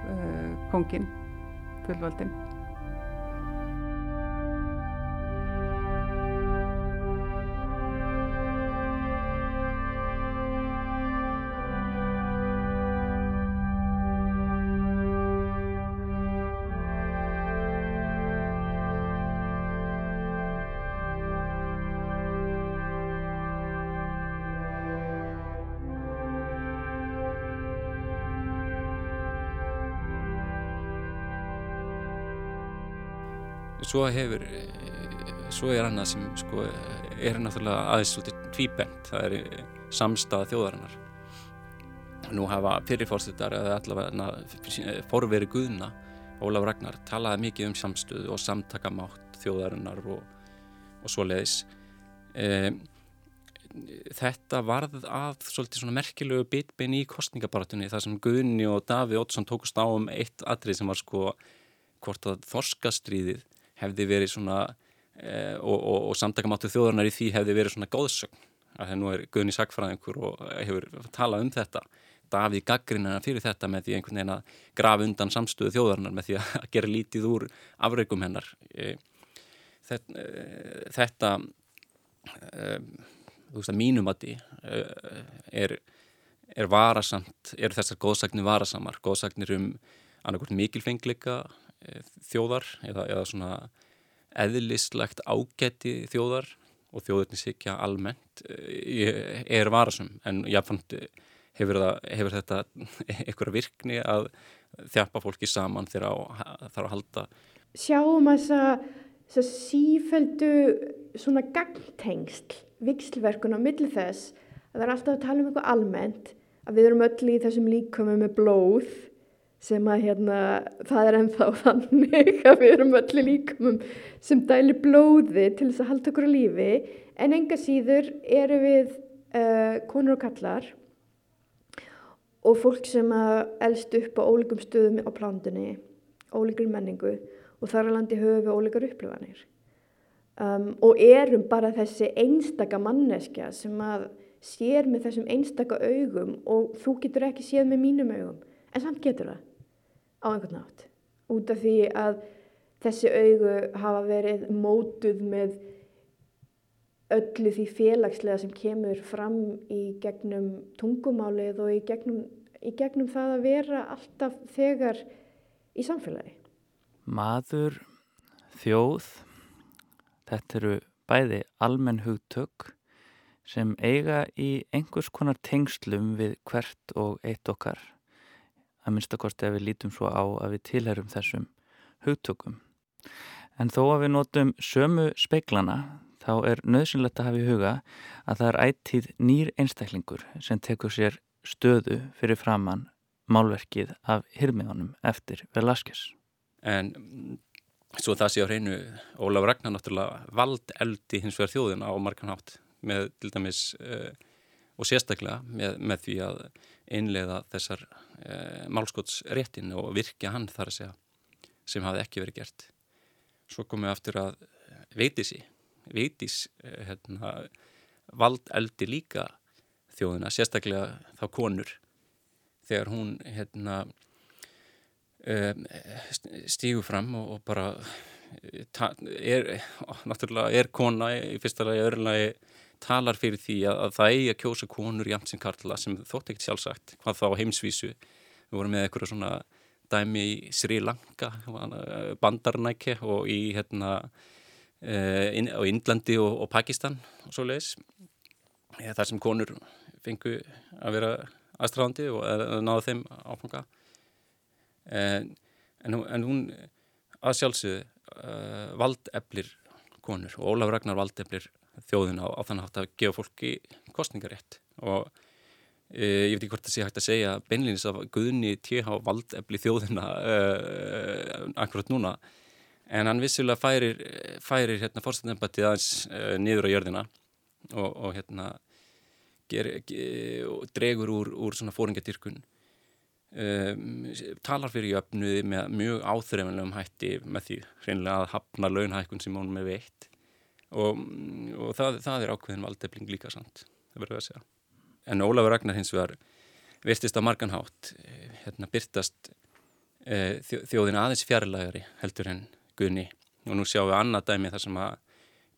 D: uh, kongin, fullvaldin.
I: Svo hefur svo er annað sem sko er náttúrulega aðeins svolítið tvíbent. Það er samstað þjóðarinnar. Nú hafa fyrirfórstundar eða allavega forveri Guðna Ólaf Ragnar talaði mikið um samstöðu og samtakamátt þjóðarinnar og, og svo leiðis e, þetta varð að svolítið svona merkilegu bitbein í kostningabaratunni þar sem Guðni og Daví Ótsson tókust á um eitt atrið sem var sko hvort að þorskastríðið hefði verið svona e, og, og, og samtakamáttu þjóðarnar í því hefði verið svona góðsögn að það nú er Guðni Sackfræðingur og hefur talað um þetta. Davíð gaggrinina fyrir þetta með því einhvern veginn að grafa undan samstöðu þjóðarnar með því að gera lítið úr afreikum hennar. E, þetta, e, þetta þú veist að mínum að því er, er varasamt, er þessar góðsagnir varasamar, góðsagnir um annarkort mikilfengleika þjóðar eða, eða svona eðlislegt ágætti þjóðar og þjóðurni sikja almennt eh, er varasum en jáfnframt hefur, það, hefur þetta einhverja virkni að þjapa fólki saman þegar það þarf að halda?
F: Sjáum að þess að sífældu svona gangtengst vikslverkun á milli þess að það er alltaf að tala um eitthvað almennt að við erum öll í þessum líkömu með blóð sem að hérna, það er ennþá þannig að við erum öllu líkumum sem dæli blóði til þess að halda okkur á lífi. En enga síður eru við uh, konur og kallar og fólk sem að elst upp á ólíkum stöðum á plándunni, ólíkur menningu og þar á landi höfum við ólíkar upplifanir. Um, og erum bara þessi einstaka manneskja sem að sér með þessum einstaka augum og þú getur ekki séð með mínum augum. En samt getur það á einhvern nátt út af því að þessi augu hafa verið mótuð með öllu því félagslega sem kemur fram í gegnum tungumálið og í gegnum, í gegnum það að vera alltaf þegar í samfélagi.
A: Maður, þjóð, þetta eru bæði almenn hugtök sem eiga í einhvers konar tengslum við hvert og eitt okkar að minnstakosti að við lítum svo á að við tilherum þessum hugtökum. En þó að við notum sömu speiklana þá er nöðsynlegt að hafa í huga að það er ættið nýr einstaklingur sem tekur sér stöðu fyrir framann málverkið af hirmiðunum eftir Velasquez.
I: En svo það sé á hreinu Ólaf Ragnar náttúrulega vald eldi hins vegar þjóðina á marganhátt með til dæmis uh, og sérstaklega með, með því að einlega þessar e, málskotsréttin og virkja hann þar að segja sem hafi ekki verið gert. Svo komum við aftur að veitísi, veitís e, hérna, vald eldi líka þjóðina, sérstaklega þá konur þegar hún hérna, e, stígur fram og, og bara er, náttúrulega er kona í fyrsta lagi, öðru lagi talar fyrir því að, að það eigi að kjósa konur jæmt sem karla sem þótt ekkert sjálfsagt hvað þá heimsvísu. Við vorum með eitthvað svona dæmi í Sri Lanka bandarnækja og í hérna uh, in, á Indlandi og, og Pakistan og svo leiðis þar sem konur fengu að vera aðstráðandi og að, að náða þeim áfanga. En, en, en hún að sjálfsögðu uh, valdeflir konur og Ólaf Ragnar valdeflir þjóðina á, á þannig að gefa fólki kostningarétt og ég veit ekki hvort það sé hægt að segja beinleginis að Guðni TH valdefli þjóðina uh, akkurat núna. En hann vissilega færir, færir hérna fórstæðanbættið aðeins uh, niður á jörðina og, og hérna ger, ger, dregur úr, úr svona fóringadyrkun um, talar fyrir jöfnuði með mjög áþreifanlegum hætti með því reynilega að hafna launhækkun sem hún með veitt og, og það, það er ákveðin valdefling líka sant, það verður að segja. En Ólafur Ragnar hins vegar virtist á marganhátt eh, hérna byrtast e, þjóðin aðeins fjarlægari heldur en Guðni. Og nú sjáum við annað dæmi þar sem að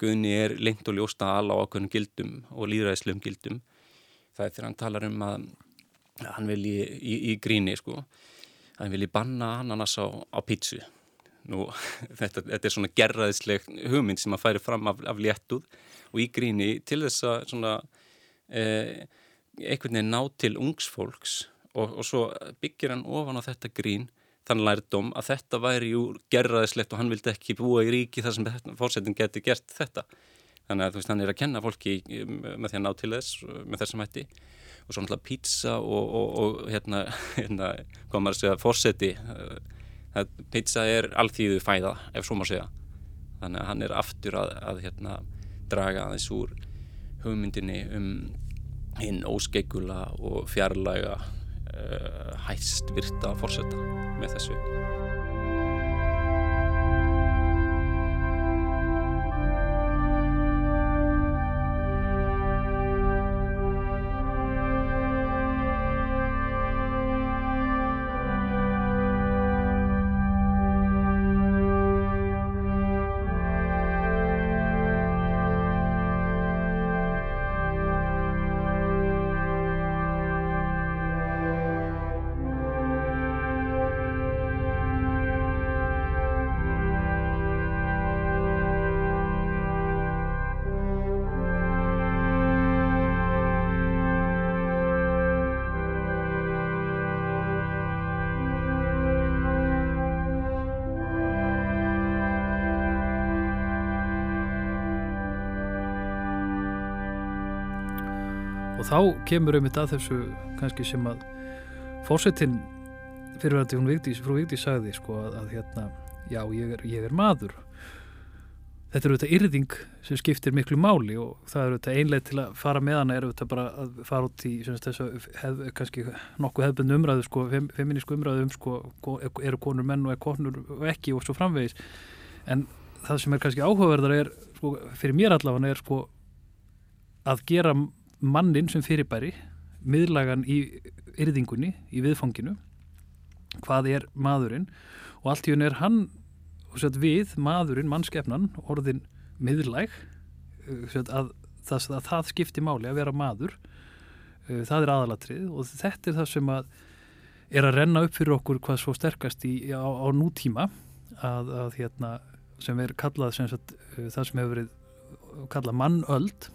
I: Guðni er lengt og ljósta ala á okkurinn gildum og líðræðislegum gildum. Það er þegar hann talar um að hann vil í, í, í gríni sko. Hann vil í banna ananas á, á pítsu nú þetta, þetta er svona gerraðisleg hugmynd sem að færi fram af, af léttuð og í gríni til þess að svona eh, einhvern veginn ná til ungsfólks og, og svo byggir hann ofan á þetta grín þann lærdom að þetta væri jú gerraðislegt og hann vildi ekki búa í ríki þar sem fórsetin geti gert þetta. Þannig að þú veist hann er að kenna fólki með því að ná til þess með þessum hætti. Og svo náttúrulega pizza og, og, og hérna, hérna hvað maður segja fórseti pizza er alþýðu fæða ef svo maður segja. Þannig að hann er aftur að, að hérna draga aðeins úr hugmyndinni um hinn óskeggula og fjarlæga uh, hæst virta fórseta með þessu
E: þá kemur um þetta að þessu kannski sem að fórsetin fyrirvændi hún Vigdís, frú Vigdís sagði sko að, að hérna, já ég er, ég er maður. Þetta er auðvitað yrðing sem skiptir miklu máli og það er auðvitað einlega til að fara með hana er auðvitað bara að fara út í þess að hef, kannski nokkuð hefðbundu umræðu sko, fem, feminísku umræðu um sko eru konur menn og er konur og ekki og svo framvegis. En það sem er kannski áhugaverðar er sko fyrir mér allavega er sko að gera mannin sem fyrirbæri miðlagan í yrðingunni, í viðfanginu hvað er maðurinn? Og allt í hún er hann við, maðurinn, mannskefnan orðin miðlæg að það, að það skipti máli að vera maður það er aðalatrið og þetta er það sem að er að renna upp fyrir okkur hvað svo sterkast í, á, á nútíma að, að hérna sem er kallað sem sagt, það sem hefur verið kallað mannöld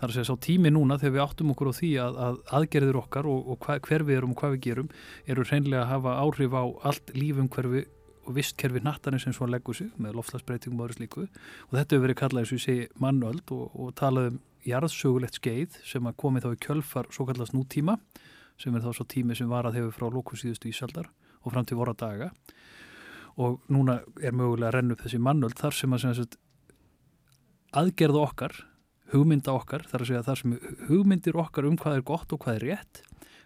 E: Það er að segja sá tími núna þegar við áttum okkur á því að, að aðgerðir okkar og, og hva, hver við erum og hvað við gerum eru hreinlega að hafa áhrif á allt lífum hverfi og vistkerfi nattanir sem svona leggur sig með loftslagsbreytingum og öðru slíku. Og þetta hefur verið kallað eins og ég segi mannöld og, og talað um jarðsögulegt skeið sem að komi þá í kjölfar svo kallast nútíma sem er þá svo tími sem var að hefur frá lóku síðustu ísaldar og fram til voru daga. Og núna er mögulega að renna upp þessi mannöld þar sem að, sem að aðgerða okkar hugmynda okkar, þar að segja þar sem hugmyndir okkar um hvað er gott og hvað er rétt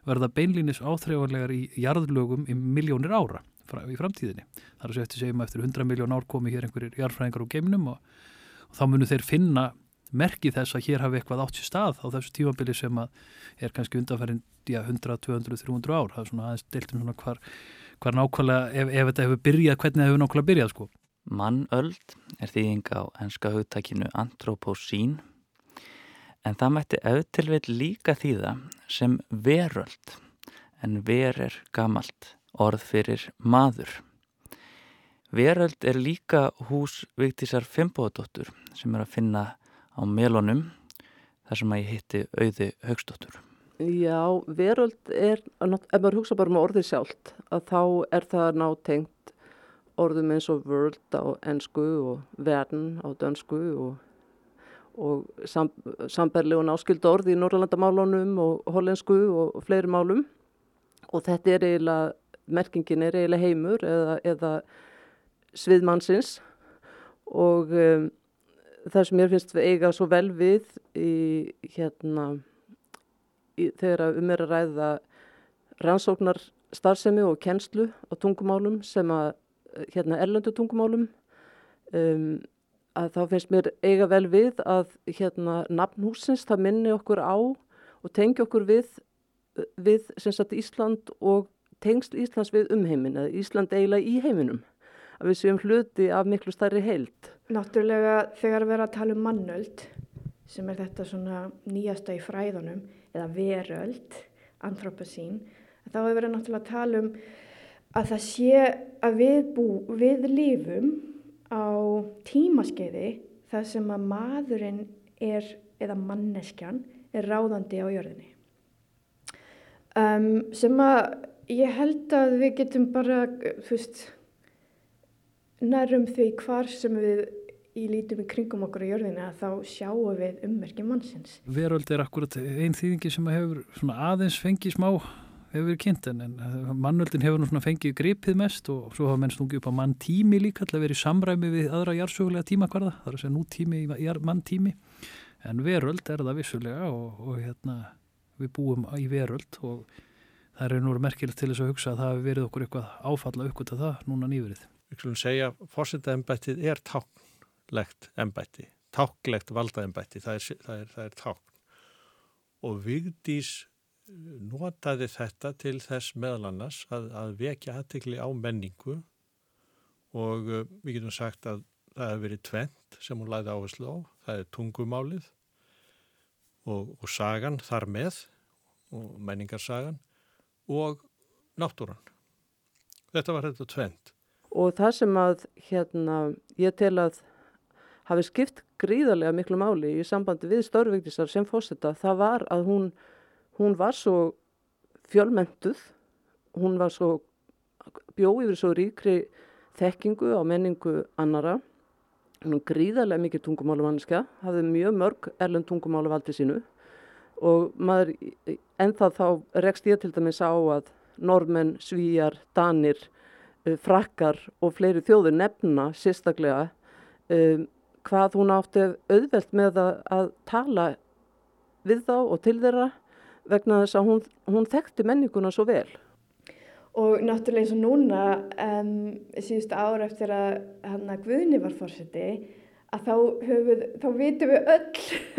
E: verða beinlínis áþreifanlegar í jarðlögum í miljónir ára í framtíðinni. Þar að segja eftir segjum eftir 100 miljón ár komi hér einhverjir jarðfræðingar á geiminum og, og þá munum þeir finna merkið þess að hér hafi eitthvað átt sér stað á þessu tímabili sem er kannski undanferðin ja, 100, 200, 300 ár. Það er svona aðeins deilt um svona hvar, hvar nákvæmlega, ef, ef þetta hefur byrjað, hvernig það hefur nákvæmlega byrjað sko.
A: Mannöld er þýðing á enska hugtakinu antropósín en það mætti auðtilvill líka þýða sem veröld en ver er gamalt orð fyrir maður. Veröld er líka hús Vigdísar Fimboðdóttur sem er að finna á melunum þar sem að ég hitti auði högstóttur.
G: Já, veröld er, ef maður hugsa bara um orðið sjálft, að þá er það nátengt orðum eins og world á ennsku og verden á dönsku og og sam, samberlegun áskildu orði í Norrlandamálunum og hollensku og, fleiri málum. Og þetta er eiginlega, merkingin er eiginlega heimur eða, eða sviðmannsins og um, það sem mér finnst eiga svo vel við í hérna í, þegar um er að ræða rannsóknar starfsemi og kennslu á tungumálum sem að hérna erlendu tungumálum um, að þá finnst mér eiga vel við að hérna nafnhúsins það minni okkur á og tengi okkur við við Ísland og tengsl Íslands við umheimin eða Ísland eiginlega í heiminum að við séum hluti af miklu starri heild.
F: Náttúrulega þegar við erum að tala um mannöld sem er þetta svona nýjasta í fræðunum eða veröld, antropasín, þá hefur verið náttúrulega að tala um að það sé að við, bú, við lífum á tímaskeiði þar sem að maðurinn er, eða manneskjan, er ráðandi á jörðinni. Um, sem að ég held að við getum bara, þú veist, nærum því hvar sem við í lítum í kringum okkur á jörðinni að þá sjáum við ummerkjum mannsins.
E: Veröld er akkurat einn þýðingi sem hefur aðeins fengið smá hefur verið kynnt en, en mannöldin hefur nú fengið gripið mest og svo hafa menn stungið upp á mann tími líka til að vera í samræmi við aðra jársögulega tímakvarða, það er að segja nú tími í mann tími en veröld er það vissulega og, og hérna við búum í veröld og það er nú merkilegt til þess að hugsa að það hefur verið okkur eitthvað áfalla uppgötta það núna nýverið.
H: Við skulum segja að fórsetaembættið er táknlegt embætti, táknlegt valdaembætti, það er, það er, það er notaði þetta til þess meðal annars að, að vekja aðtekli á menningu og uh, við getum sagt að það hefur verið tvent sem hún læði áherslu á, það er tungumálið og, og sagan þar með og menningarsagan og náttúran. Þetta var þetta tvent.
G: Og það sem að hérna, ég tel að hafi skipt gríðarlega miklu máli í sambandi við stórvíktisar sem fósita, það var að hún hún var svo fjölmentuð, hún var svo bjóð yfir svo ríkri þekkingu á menningu annara, hún gríðarlega mikið tungumálumanniska, hafði mjög mörg erlend tungumálu valdið sínu. Og maður, ennþá þá rekst ég til dæmis á að normenn, svíjar, danir, eh, frakkar og fleiri þjóður nefna sérstaklega um, hvað hún átti auðvelt með að, að tala við þá og til þeirra vegna þess að hún, hún þekkti menninguna svo vel.
F: Og náttúrulega eins og núna um, síðustu ára eftir að hann að Guðni var fórseti að þá, höfuð, þá vitum við öll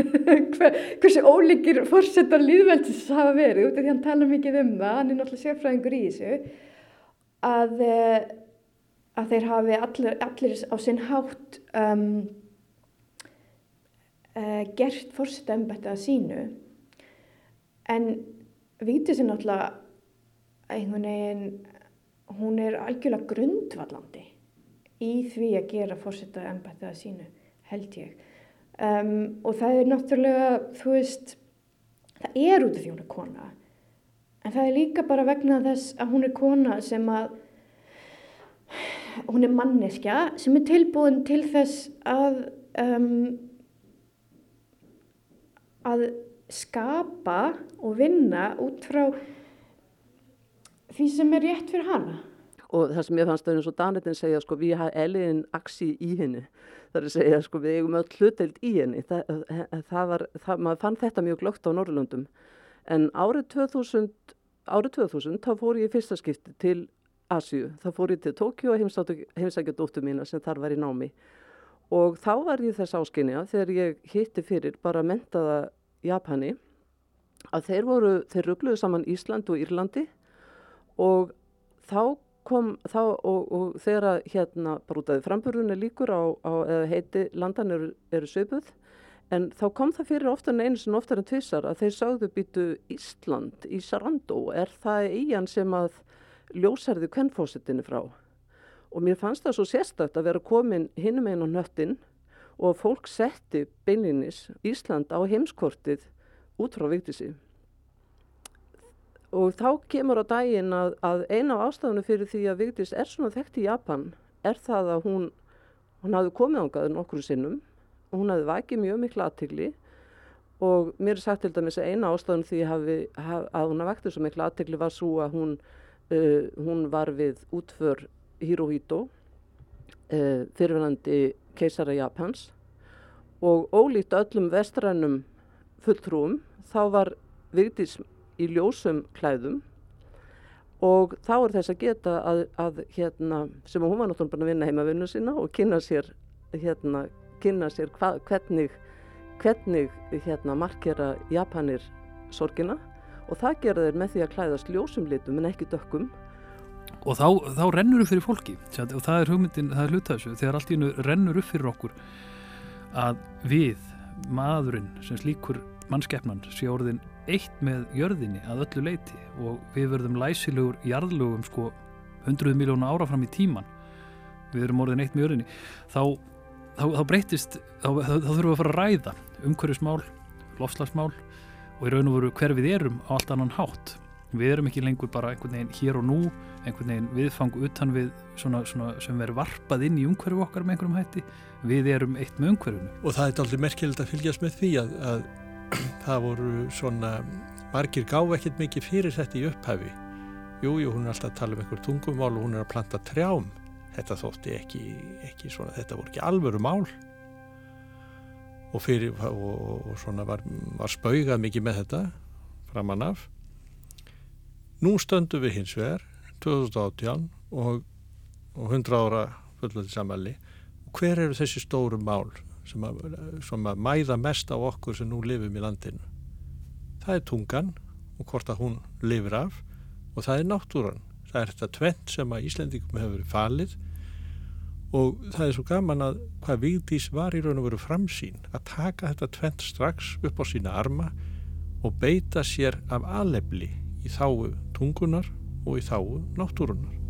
F: hver, hversu ólíkir fórsetar líðveldis hafa verið út af því hann tala mikið um það, hann er náttúrulega sérfræðingur í þessu að, eh, að þeir hafi allir, allir á sinn hátt um, uh, gert fórseta embættið að sínu En Vítis er náttúrulega einhvern veginn, hún er algjörlega grundvallandi í því að gera fórsetta ennbættið að sínu, held ég. Um, og það er náttúrulega, þú veist, það er út af því hún er kona. En það er líka bara vegna þess að hún er kona sem að, hún er manneskja sem er tilbúin til þess að, um, að skapa og vinna út frá því sem er rétt fyrir hana.
G: Og það sem ég fannst að eins og Danetin segja sko við hafa eliðin aksi í henni. Það er að segja sko við eigum öll hluteld í henni. Það, það var, það, maður fann þetta mjög glögt á Norrlundum. En árið 2000, árið 2000 þá fór ég í fyrsta skipti til Asju. Það fór ég til Tókjó og heimsækja dóttu mína sem þar var í námi. Og þá var ég þess áskinja þegar ég hitti fyrir bara mentaða Japani að þeir voru, þeir ruggluðu saman Ísland og Írlandi og þá kom þá og, og þegar að hérna brútaði framburðunni líkur á, á heiti landan eru, eru söpuð en þá kom það fyrir oftar en einu sem oftar en tvissar að þeir sagðu býtu Ísland í Sarandó er það eigan sem að ljósarði kvennfósittinni frá? Og mér fannst það svo sérstakt að vera komin hinnum einn á nöttin og fólk setti beinlinis Ísland á heimskortið út frá viktísi. Og þá kemur á daginn að, að eina af ástafunum fyrir því að Vigdís er svona þekkt í Japan er það að hún, hún hafði komið ángaður nokkru sinnum. hún hefði vakið mjög miklu aðtigli og mér er sagt til dæmis að eina ástæðun því hafi, haf, að hún hafði vakið svo miklu aðtigli var svo að hún, uh, hún var við útför Hirohito, uh, fyrirvenandi keisara Japans og ólíkt öllum vestrænum fulltrúum þá var Vigdís í ljósum klæðum og þá er þess að geta að, að hérna, sem hún var náttúrulega bara að vinna heima vinnu sína og kynna sér, hérna, kynna sér hva, hvernig, hvernig hérna, markera Japanir sorgina og það gera þeir með því að klæðast ljósum litum en ekki dökkum
E: og þá, þá rennur upp fyrir fólki og það er hugmyndin, það er hluta þessu þegar allt í hennu rennur upp fyrir okkur að við, maðurinn sem slíkur mannskeppnan sé orðin eitt með jörðinni að öllu leiti og við verðum læsilegur jarðlögum sko 100 miljóna ára fram í tíman við erum orðin eitt með jörðinni. Þá, þá, þá breytist þá, þá þurfum við að fara að ræða umhverjusmál, lofslagsmál og í raun og veru hver við erum á allt annan hátt við erum ekki lengur bara einhvern veginn hér og nú einhvern veginn viðfang utan við svona, svona sem verður varpað inn í umhverju okkar með einhverjum hætti. Við erum eitt með umhverjunu
H: og það er aldrei merkilegt að fylgjast með því að, að það voru svona margir gáð ekkert mikið fyrir þetta í upphæfi jújú, jú, hún er alltaf að tala um einhver tungumál og hún er að planta trjám. Þetta þótti ekki, ekki svona, þetta voru ekki alvöru mál. Og fyrir og, og svona var, var spaugað mikið með þetta framan af nú stöndum við hins vegar 2018 og, og 100 ára fullöndi samali og hver eru þessi stóru mál sem að, sem að mæða mest á okkur sem nú lifum í landinu. Það er tungan og hvort að hún lifir af og það er náttúran. Það er þetta tvent sem að Íslendingum hefur verið falið og það er svo gaman að hvað Vigdís var í raun og veru framsýn að taka þetta tvent strax upp á sína arma og beita sér af alefli í þáu tungunar og í þáu náttúrunar.